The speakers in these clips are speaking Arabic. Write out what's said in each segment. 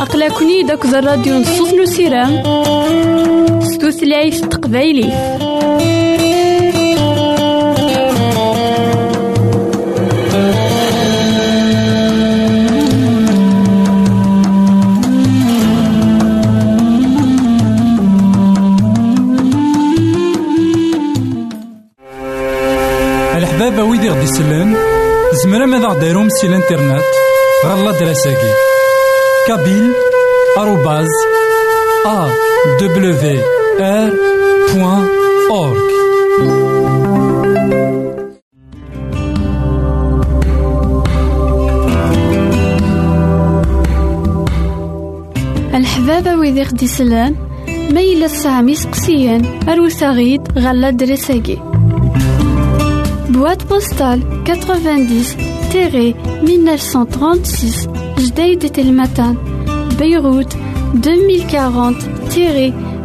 أقلكني داك الراديو نصوص نسيران ستوثلايف تقبايلي. ماذا غديرهم سي الانترنت غالا دراساكي كابيل آروباز أ دبليو آر بوان أورك الحبابة ويدي غدي سلان ما سامي سقسيان أروساغيد غالا دراساكي بواد بوستال 90 1936 Jdeïd Telmatan Beyrouth 2040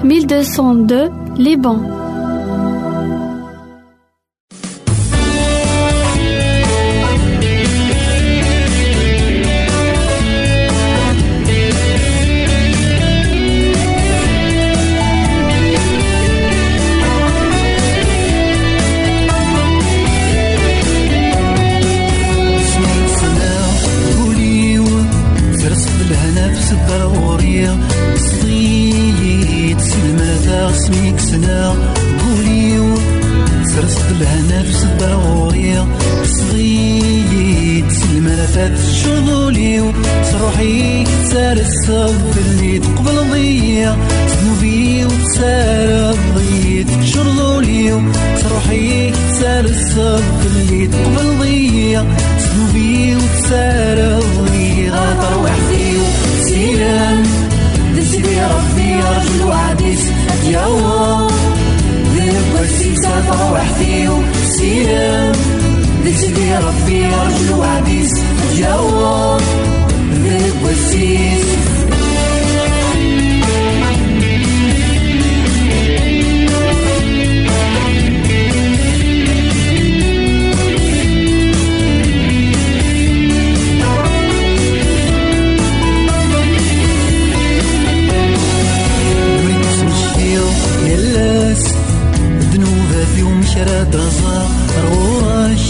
1202 Liban. تسار الصف اللي تقبل ضية تنوبي وتسار الضيت. شغوليو تروحي تسار الصف اللي تقبل ضية تنوبي وتسار الضية غاطر وحدي سيران سيدي ربي رجل وعديس يوا ذنب السيسة وحدي سيران سيدي ربي رجل وعديس يوا ذنب السيس مريت سمشيو يلاس ذنوبة فيهم شراد رزا رواش.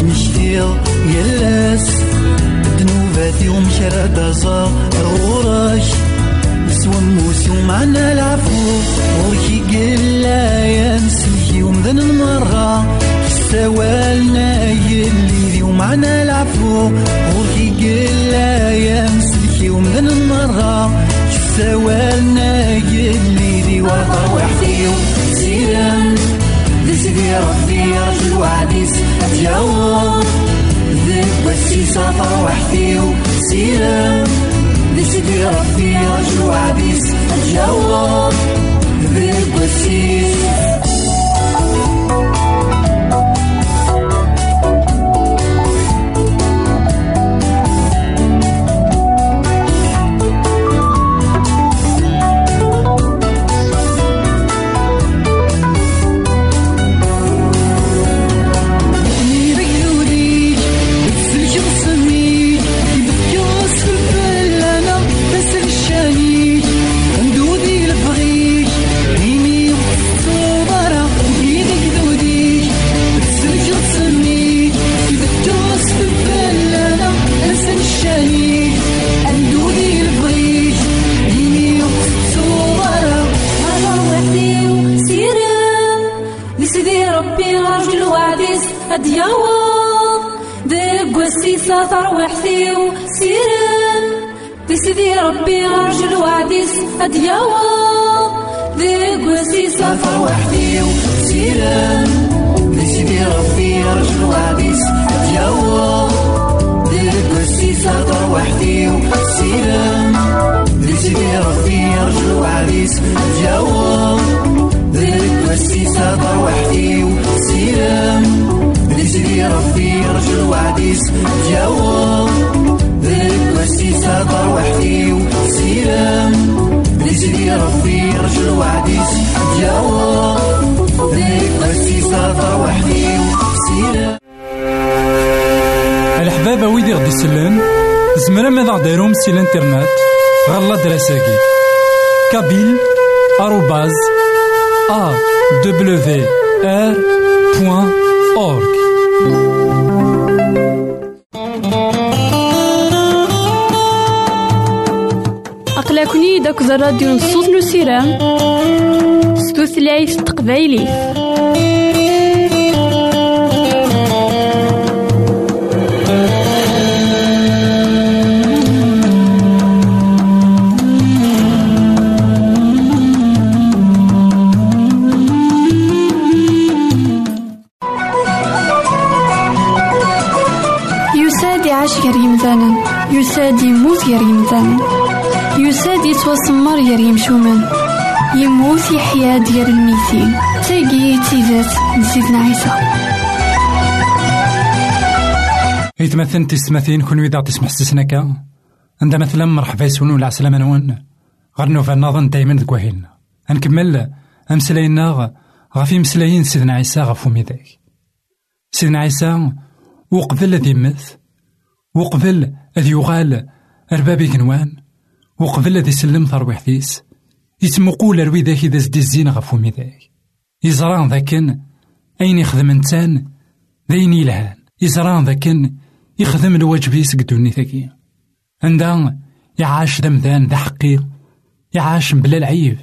سمشيو يلاس فيهم شراد رزا رواش سوا موسي ومعنا العفو. وركي قلا يا مسلكي ومذن المرة. سوالنا يلي ذي ومعنا العفو. وركي قلا يا مسلكي ومذن المرة. سوالنا يلي ذي وطر وحدي سيران ذي سيدي ربي رجل وعديس. اتيوم ذي بسي سفر وحدي سيران ذي سيدي ربي رجل وعديس اتيوم ذي وعديس اتيوا ذيك السيسة طر وحدي ذي سيدي ربي رجل وعديس اتيوا ذيك السيسة طر وحدي ذي سيدي ربي رجل وعديس اتيوا ذيك السيسة طر وحدي سيران ويدي غدي يسلن زمرا ماذا غديرهم سي الانترنت غالا دراساكي. كابيل آروباز أ دبليو آر بوان أورك أقلكني داك الراديو نصوص نسيران ستوثلايف تقبايلي يساد يموت غير يمثالا يساد يتوسمر غير يمشومان يموت يحيا ديال الميتين تاقي تيزات نسيتنا عيسى يتمثل تسمثين كون إذا تسمح استسناكا عندما مثلا مرحبا يسونو العسلامة نوان غير نوفا نظن دايما دكواهيلنا نكمل أمسلاينا غافي مسلايين سيدنا عيسى غفو ميداك سيدنا عيسى وقبل ذي مث وقبل ذي يغال أربابي كنوان وقبل ذي سلم ثروحثيس يتمقول روي ذاك إذا زدي الزين غفو ميداك يزران ذاكن أين يخدم إنسان؟ ذين يلهان. يزران ذاكن يخدم الواجب يسق دوني ثاكي عندها يعاش ذمذان ذا حقي يعاش بلا العيب.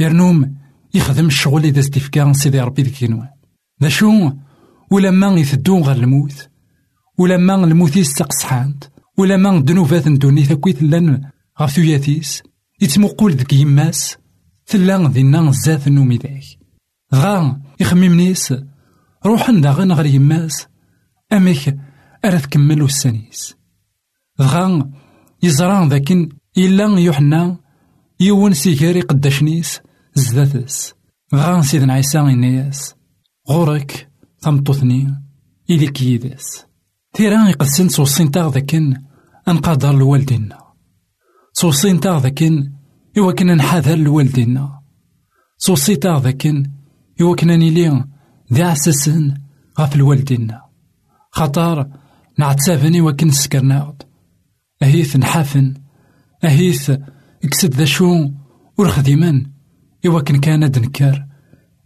يرنوم يخدم الشغل إذا استفكار سيدي ربي ذيك ينوان ذا شو؟ ولما يثدون غير الموت. ولما الموت يستقصحانت ولما الذنوبات ندوني تاكويت لأن غف ثوياتيس يتمقول ذك يماس تلا ذينا زات النومي ذاك غا يخمم نيس روح داغن غير يماس أميك أرى تكمل السنيس غا يزران ذاكن إلا يوحنا يون سيكاري قداشنيس زداتس غا سيدنا عيسى إنياس غورك ثمطوثني إليك يدس تيران يقدسن سوسين تاغ ذاكن أنقدر لوالدينا سوسين تاغ ذاكن إوا كنا نحاذر لوالدينا سوسي تاغ ذاكن إوا كنا نيلي ذي عساسن غاف الوالدينا خطار نعتسافن إوا كن سكرناغد أهيث نحافن أهيث إكسد ذا شو ورخديمن إوا كن كان دنكر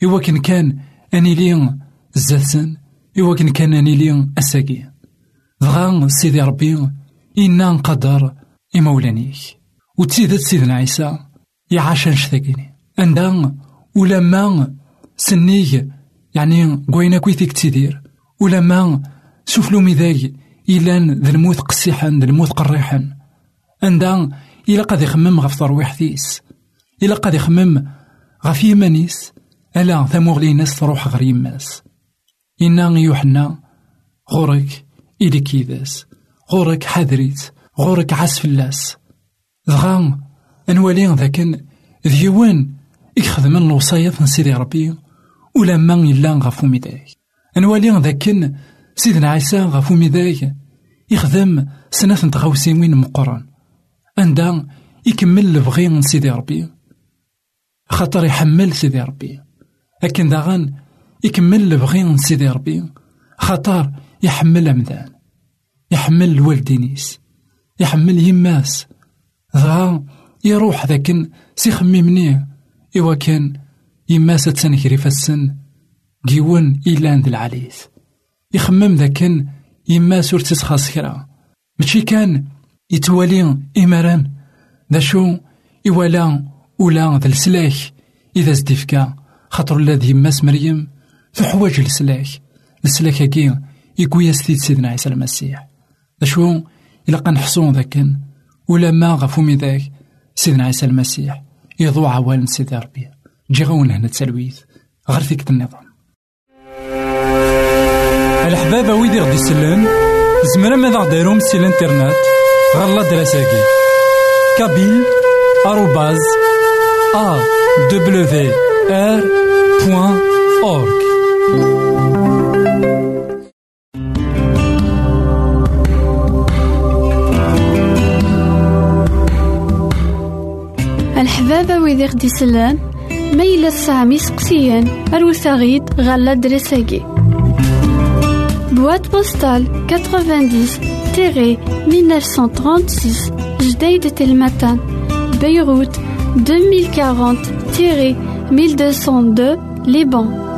إوا كن كان أنيلي زاسن إوا كن كان أنيلي أساقي دغا سيدي ربي إنا نقدر إمولانيك وتسيدت سيدنا عيسى يعاش نشتاقيني عندها ولما سنيك يعني قوينا كويتيك تيدير ولما سفلو ميداي إلان ذا الموت قسيحا ذا الموت قريحا عندها إلا قد يخمم غف ترويح ثيس إلا قد يخمم غف يمانيس ألا ثموغ لي ناس تروح غير يماس إنا يوحنا غورك إلي كيداس غورك حذريت غورك عاس فلاس. دغا أنوالي ذاكن ذيوان يخدم الوصايات من سيدي ربي ولما إلا غفو ميداي. أنوالي ذاكن سيدنا عيسى غفو ميداي يخدم سنة تغاوسين وين مقران. عندها يكمل البغي من سيدي ربي. خاطر يحمل سيدي ربي. لكن داغان يكمل البغي من سيدي ربي. خاطر يحمل أمدان يحمل الوالدينيس يحمل يماس ذا يروح ذاكن سيخممني إوا كان يماس تسنكري فالسن جيون إلا عند العليث. يخمم ذاكن يماس ور تسخاص كرا ماشي كان يتوالي إمران ذا شو إوالا ولا ذا السلاك إذا زدفكا خاطر الذي يماس مريم في حواج السلاك السلاك هكي يكويا ستيد سيدنا عيسى المسيح. ذا شو إلا قنحصون ذاكن ولا ما غفو ذاك سيدنا عيسى المسيح. يضوع عوالم سيدي ربي. جي غون هنا تسلويث. غير فيك النظام الحبابة ويدي غدي يسلن زمرا ماذا غديرهم سي الانترنت؟ غالا دراساكي كابيل آروباز أ دبليو آر بوان baba wid i ɣ-d-isellen, ma yella tesɛam iseqsiyen, arut-aɣ-id ɣer ladres-agi. Boîte postale 90 1936 Jdeï de Telmatan, Beyrouth 2040 1202 Liban.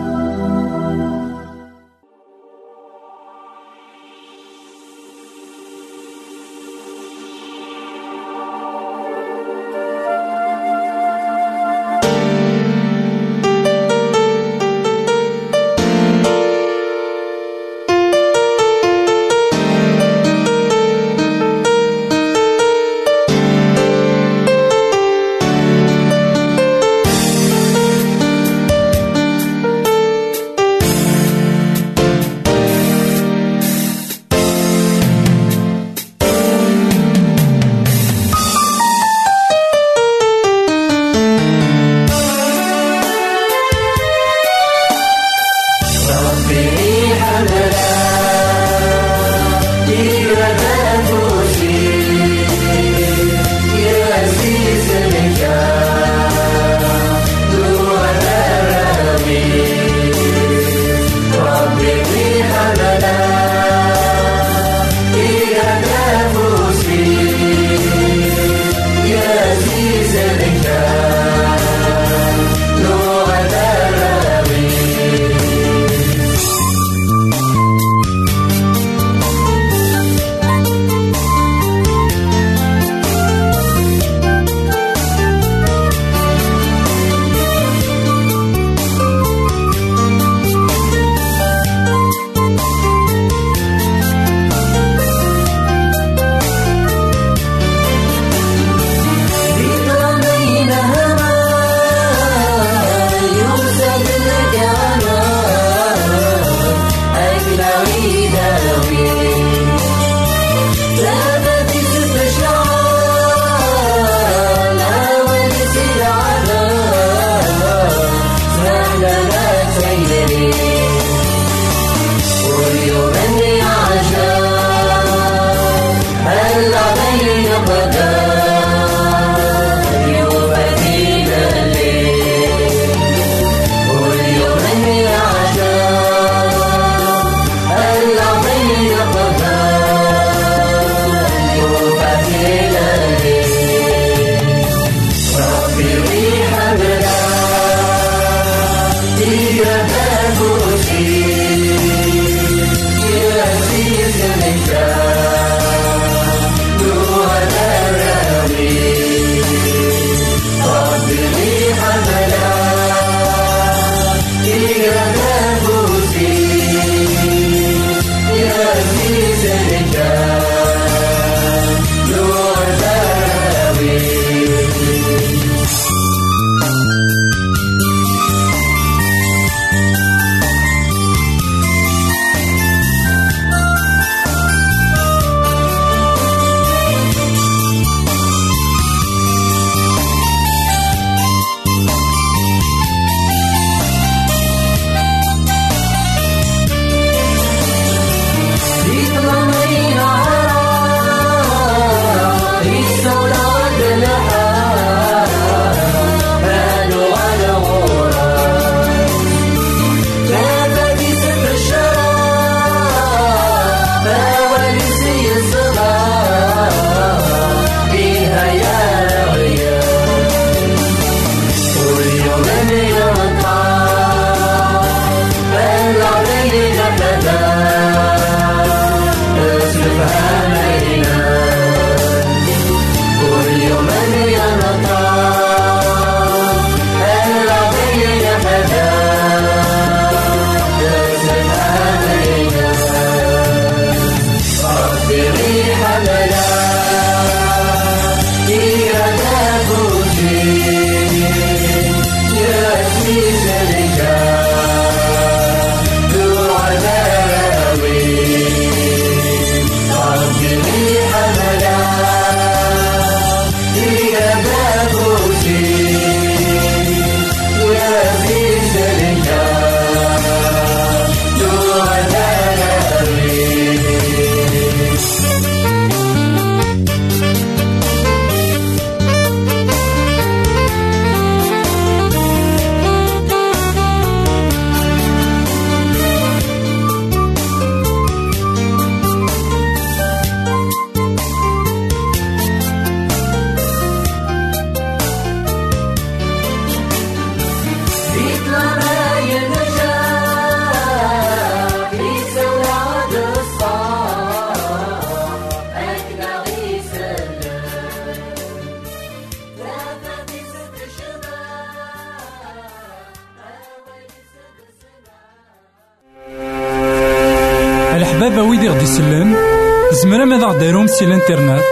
زمرا ماذا غديرهم سي الانترنت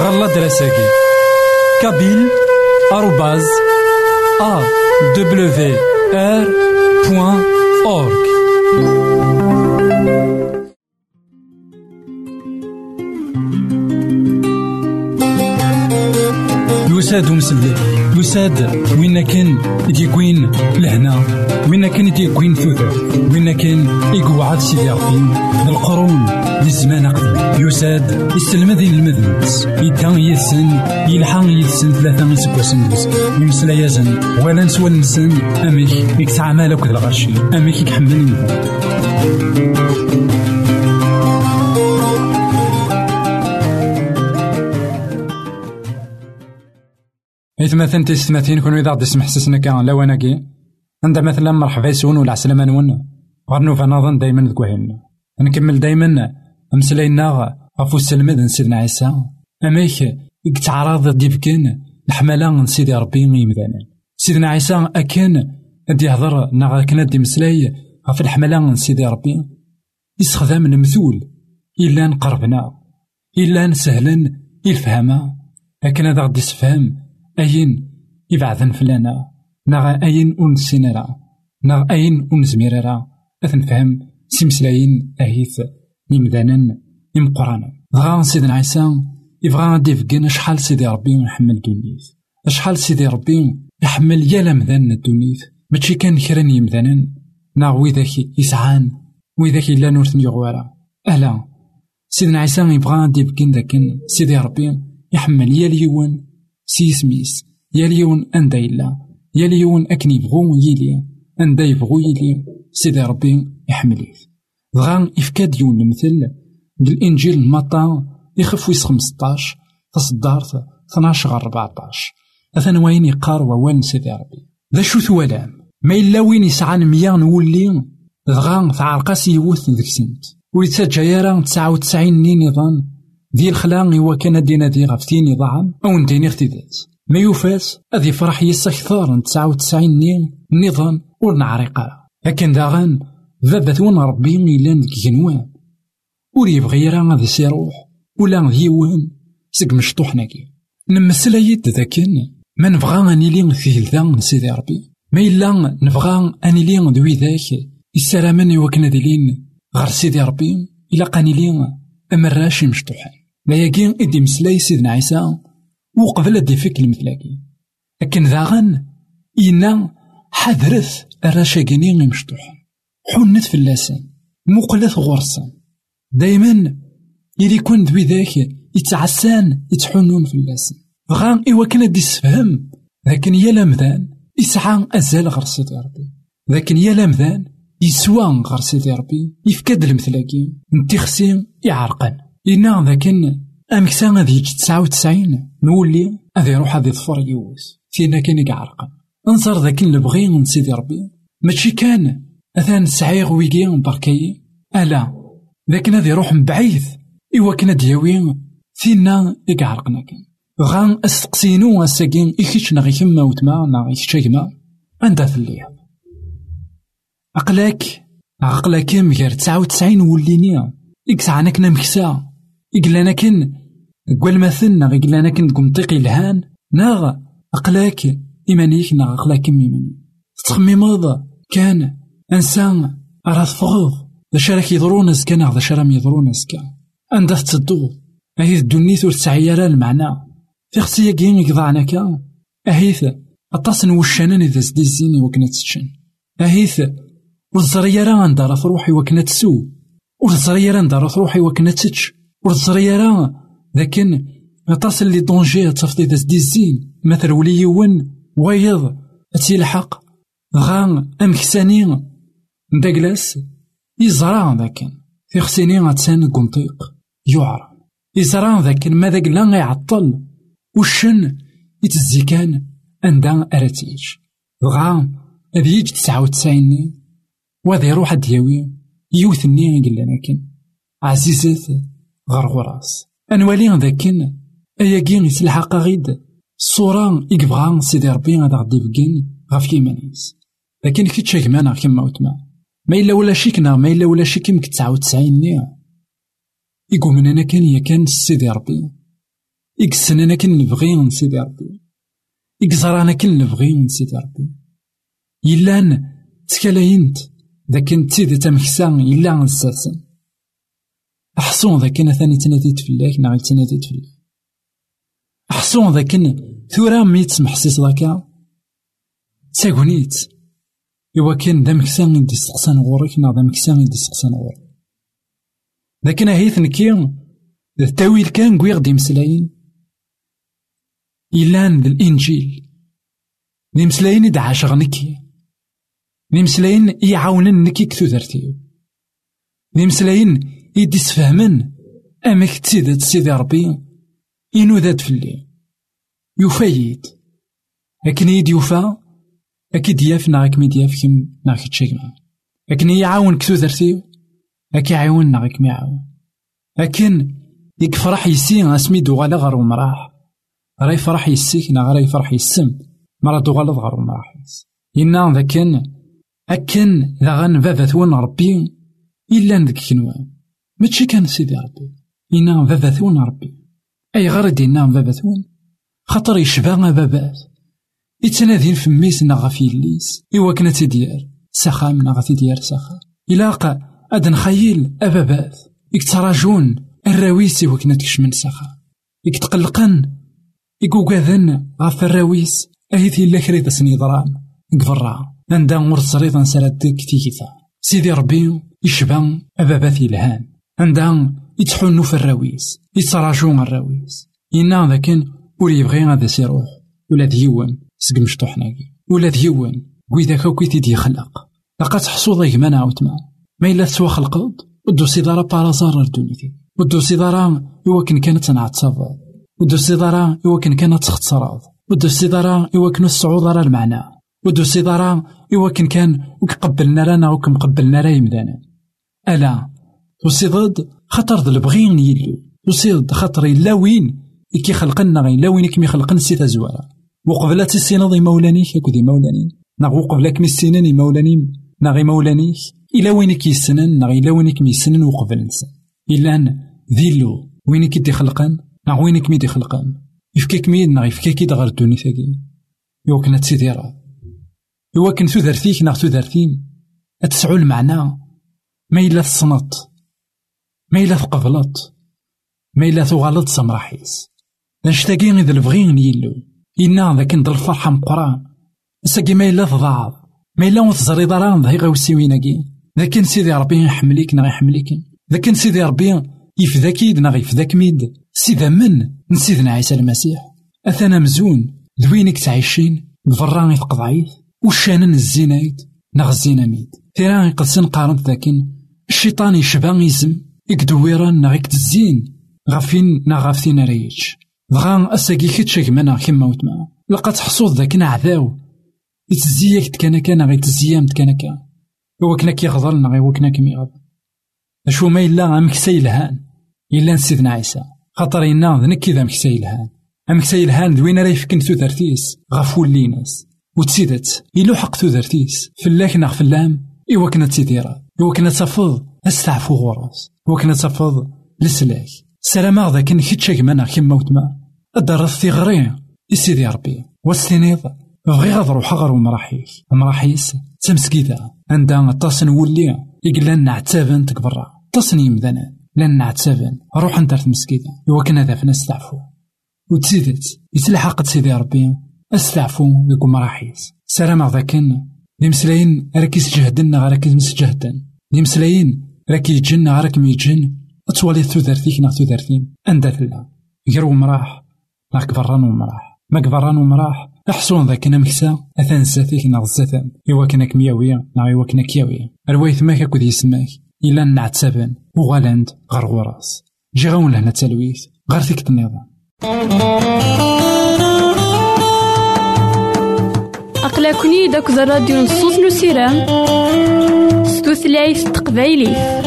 غالا دراساكي. كابيل آروباز أ دبليو آر بوان أورك يساد ومسلي يساد وين كان يديكوين لهنا؟ وين كان يديكوين ثوثر وين كان يقعد سيدي ربي القرون للزمان أقدم يساد يسلم ذي المذنبس يدان يسن يلحق يسن ثلاثة يسكوسن يمسلا يزن ولا نسوى نسن. أميك يكسع مالك الغشي أميك يحمل إثمثن تستمثين كون إذا غدي سمح سسنا كان لواناكي عندها مثلا مرحبا يسون ولا عسلامة نون غير فنظن دايما ذكوهن نكمل دايما أمسلاينا غفو السلمد سيدنا عيسى. أميك تعرض ديفكين الحملة من سيدي ربي يمدانا سيدنا عيسى أكن أدي يهضر نا كان دي مسلاي غف الحملة من سيدي ربي. يستخدم المثول إلا نقربنا. إلا نسهلا الفهمة لكن هذا غدي يسفهم أين يبعثن فلانا؟ نا أين أنسينا نا أين أنزمير راه أثنفهم سمسلاين أهيث يمدانا يمقرانا دغا سيدنا عيسى يبغى غادي يفكين شحال سيدي ربي يحمل دونيث. شحال سيدي ربي يحمل يا لمذان الدونيث ماشي كان كرا يمذانا نا ويذاك يسعان ويذاك إلا نورث يغوارا أهلا. سيدنا عيسى يبغى غادي يفكين ذاك سيدي ربي يحمل يا ليون سيسميس. يا ليون أندا إلا يا ليون أكن يبغو يلي. أندا يبغو يلي. سيدي ربي يحمليه. دغا إفكاد يون المثل. بالإنجيل مطا يخف ويس خمسطاش. تصدارت 12 غير 14 أثن وين يقار ووال سيدي ربي. ذا شو ثوالام ما إلا وين يسعان ميا نولي. دغا تعرقاس يوث ذيك سنت. ويتسجى يرى تسعة وتسعين نين نظام ذي الخلاق هو كان دينا دي غفتين ضعم أو نديني اختدات ما يوفاس أذ يفرح يس أكثر تسعة وتسعين نين نظام ورنعرقا لكن داغن ذبت ون ربي إلا ذيك جنوان ور يبغي راه غادي سيروح ولا ديوان سق مشطوحناكي نمسلا يد ذاكن ما نبغى أني لي ثيلثا سيدي ربي ما إلا نبغى أني لي دوي ذاك يسلامني وكنا دلين غير سيدي ربي إلا قاني لي أمراشي مشطوحان لا يقين إدي مسلاي سيدنا عيسى وقبل أدي فيك المثلاكي لكن ذاغن إنا حذرث الرشاقيني مشطوحان حنت في اللسان مقلث غرسان. دايما يلي كون ذوي ذاك يتعسان يتحنون في اللسان بغا إوا كان دي سفهم لكن يا لمذان يسعى أزال سيدي ربي. لكن يا لمذان غير سيدي ربي. يفكاد المثلاكي نتيخسي يعرقن إنا ذاكن أمكسا غادي يجي تسعة وتسعين نولي غادي يروح غادي يظفر يوس فينا كان يعرقن أنصر ذاك اللي بغي من سيدي ربي. ماشي كان أثان سعيغ ويجي بركي. ألا لكن هذا يروح من بعيد إوا كنا دياوي. فينا يقعرقنا كان. غان أستقسينو أساقين إيكيش نغي كما وتما نغي شيما عندها في الليل أقلاك عقلاك مغير تسعة وتسعين وليني. إكسعنا كنا مكسا إقلانا كن قول مثلنا إقلانا كن قمطيقي الهان ناغ أقلاك إيمانيك ناغ أقلاك إيماني. تخميمض كان إنسان راه تفغض ذا راك يضرون أزكا ناغ ذا رام يضرون أزكا عندها تدو أهيث الدنيث ور تسعي المعنى. في خصية كين يقضعنا كا أهيث أطاس نوشانان إذا زدي الزيني وكنا تتشن أهيث والزرية راه راه تروحي وكنا تسو والزرية راه راه تروحي وكنا تتش والزرية راه لكن أطاس اللي دونجي تفضي إذا زدي الزين مثل ولي يون ويض تيلحق غا أمكساني داكلاس يزرع ذاك في خسيني غاتسان قنطيق. يعرى. يزرع ذاك ما ذاك لا يعطل. وشن يتزي كان عندها أراتيج. غا هذي يجي تسعة وتسعين. وهذا يروح دياوي يوثني قال لكن عزيزات. غير غراس. أنوالي ذاكن. أياكين يسلحق غيد الصورة يكبغا سيدي ربي غادا غدي بكين غاف كيمانيس. لكن كي تشاكمانا كيما وتما. ما إلا ولا شيكنا ما إلا ولا شيك يمكن تسعة وتسعين نية يقوم أنا كان يا كان سيدي ربي. يقسن أنا كان نبغي سيدي ربي. يقزر أنا كان نبغي سيدي ربي. يلان تكالاينت ذاك تيدي تمكسان يلا نساسن أحصون ذاك ثاني تناديت فلاك ناغي تناديت فلاك أحصون ذاك ثورا ميت محسيس ذاك. تاغونيت إوا كان ذا مكسان يدي سقسان غورك نا ذا مكسان يدي سقسان غورك لكن هيث نكي التاويل كان قوي غدي مسلاين. إلان ذا الإنجيل. ذي مسلاين إذا عاشق نكي. ذي مسلاين يعاونن نكي كثو ذرتيو. ذي مسلاين يدي سفهمن أمك تسيدات سيدي ربي ذات فلي. يفايد لكن يد يوفا أكيد ياف نا ميد ياف كم نا كتشيك لكن يعاون كثو ذرتيو أكي يعاون نا كم يعاون. لكن يكفرح يسي أسمي دوغالا غير ومراح. راه يفرح يسيك نا راه يفرح يسم. مرا دوغالا غير ومراح. إنا ذاكن أكن ذا غن بابا ربي إلا ندك كنوان. ماشي كان سيدي ربي إنا بابا ثون ربي أي غير دينا بابا ثون خاطر يشبه بابات يتنادين في ميس نا غف يليس إوا كنا تيدير سخام نا غف تيدير سخام إلا أد نخيل أبابات يكتراجون الراويس إوا كنا تكشمن سخام يكتقلقن يقوقاذن غف الراويس أهيثي إلا كريد سنيضران قفرا عندها ور تصريض نسالت كتيكيثا سيدي ربي يشبه أبابات يلهان عندها يتحنو في الراويس يتراجون الراويس. إنا ذاكن ور يبغي غادا سيروح ولا ديوان سق مشطوحناكي ولا ديوان وإذا كوكي تيدي يخلق. لقد حصوض يجمانا عاوتما ما إلا تسوى خلقض ودو سيدارا بارازار الدنيتي ودو سيدارا يوكن كانت نعتصفض ودو سيدارا يوكن كانت تختصراض ودو سيدارا يوكن الصعود على المعنى ودو سيدارا يوكن كان وكقبلنا رانا وكمقبلنا راه يمدانا. ألا وسيضد خطر ذا البغين يلو وسيضد خطر إلا وين إكي خلقنا غي لا وين كمي خلقنا سيتا زوارا وقبلا تسيناض مولانيك أكو دي مولانين ناغ وقبلا كمي السنان مولانين ناغي مولانيك إلا وين كي السنان ناغ إلا وين كمي السنان وقبل نسان إلا ذيلو وين كي دي خلقان ناغ وين كمي دي خلقان يفكيك ميد ناغ يفكيك دغر الدوني ثاقي يوكنا تسيدي راه يوكن تودرتيك ناغ تودرتيم أتسعو المعنى ما إلا تصنط ما إلا تقبلط ما إلا تغلط سمراحيس. نشتاقي إذا البغين يلو. إنا ذاك ند الفرحة مقران. ساقي ما إلا تضاعف ما إلا وتزري ضران ذهي غاوسيويناكي ذاك سيدي ربي يحمليك نا يحمليك. ذاك سيدي ربي يفداكيد نا يفداك ميد. سيدا من؟ نسيدنا عيسى المسيح. أثنا مزون. ذوينك تعيشين. بفران يفقد عيث. وشانا الزينايد نغ الزيناميد تيران يقدسن قارنت ذاكن الشيطان يشبع يزم. يكدويران نغ يكتزين غافين نا غافين ريتش بغا أساقي كتشاك منا كيما وتما لقات حصوض ذاك عذاو يتزيك تكانا كان غي تزيام تكانا كان وكنا كيغضلنا غي وكنا كيميغض أشو ما إلا أمكسا يلهان إلا سيدنا عيسى خاطر إنا ذنك كذا مكسا يلهان أمكسا يلهان دوين راه يفكن ثوثرتيس غفول ليناس وتسيدت إلو حق ثوثرتيس فلاك ناغ فلام إوا كنا تسيديرا إوا كنا تفض أستعفو غراس إوا كنا تفض لسلاك. سلام ذاك كيتشاك منا كيما وتما الدار الثغري يسيدي ربي. والسنيض بغي غاد روح غير مراحيس مراحيس تمسكيتا عندها طاس نولي يقلان نعتابن تكبرا. طاس يمدانا لأن نعتابن روح أنت مسكيتا. إوا كنا ذا فينا استعفو وتزيدت يتلحق سيدي ربي. أستعفو ذوك مراحيس سلام ذاكن دي مسلاين راكيس جهدنا راكيس مسجهدن. دي راكي يجن راك ميجن تولي تودرتيك نا تودرتيم أندا تلا غير ومراح. نا كبران ومراح. ما كبران ومراح. أحسون ذاك أنا مكسا. أثان زاتيك نا زاتان إوا كنا كمياوية. نا إوا كنا كياوية. روايت ماك أكو يسماك. إلا نعتسبن وغالاند. غير غراس جي غاون لهنا تلويث. غير فيك النظام لا كوني داك الراديو نصوص نو سيرام ستوثلايف تقبايلي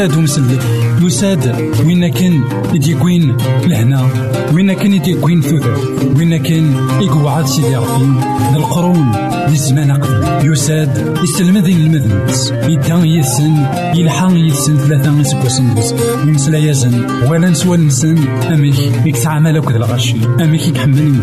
يساد مسلم يساد وين كان يديكوين لهنا؟ وين كان يديكوين ثوثر وين كان يقعد سيدي ربي؟ القرون للزمان قبل. يساد يستلمذ المذنبس يدان يسن يلحق يسن ثلاثة سكوسن بس يمسلا يزن ولا نسوى نسن. أميك يكسع مالك الغشي. أميك يكحمل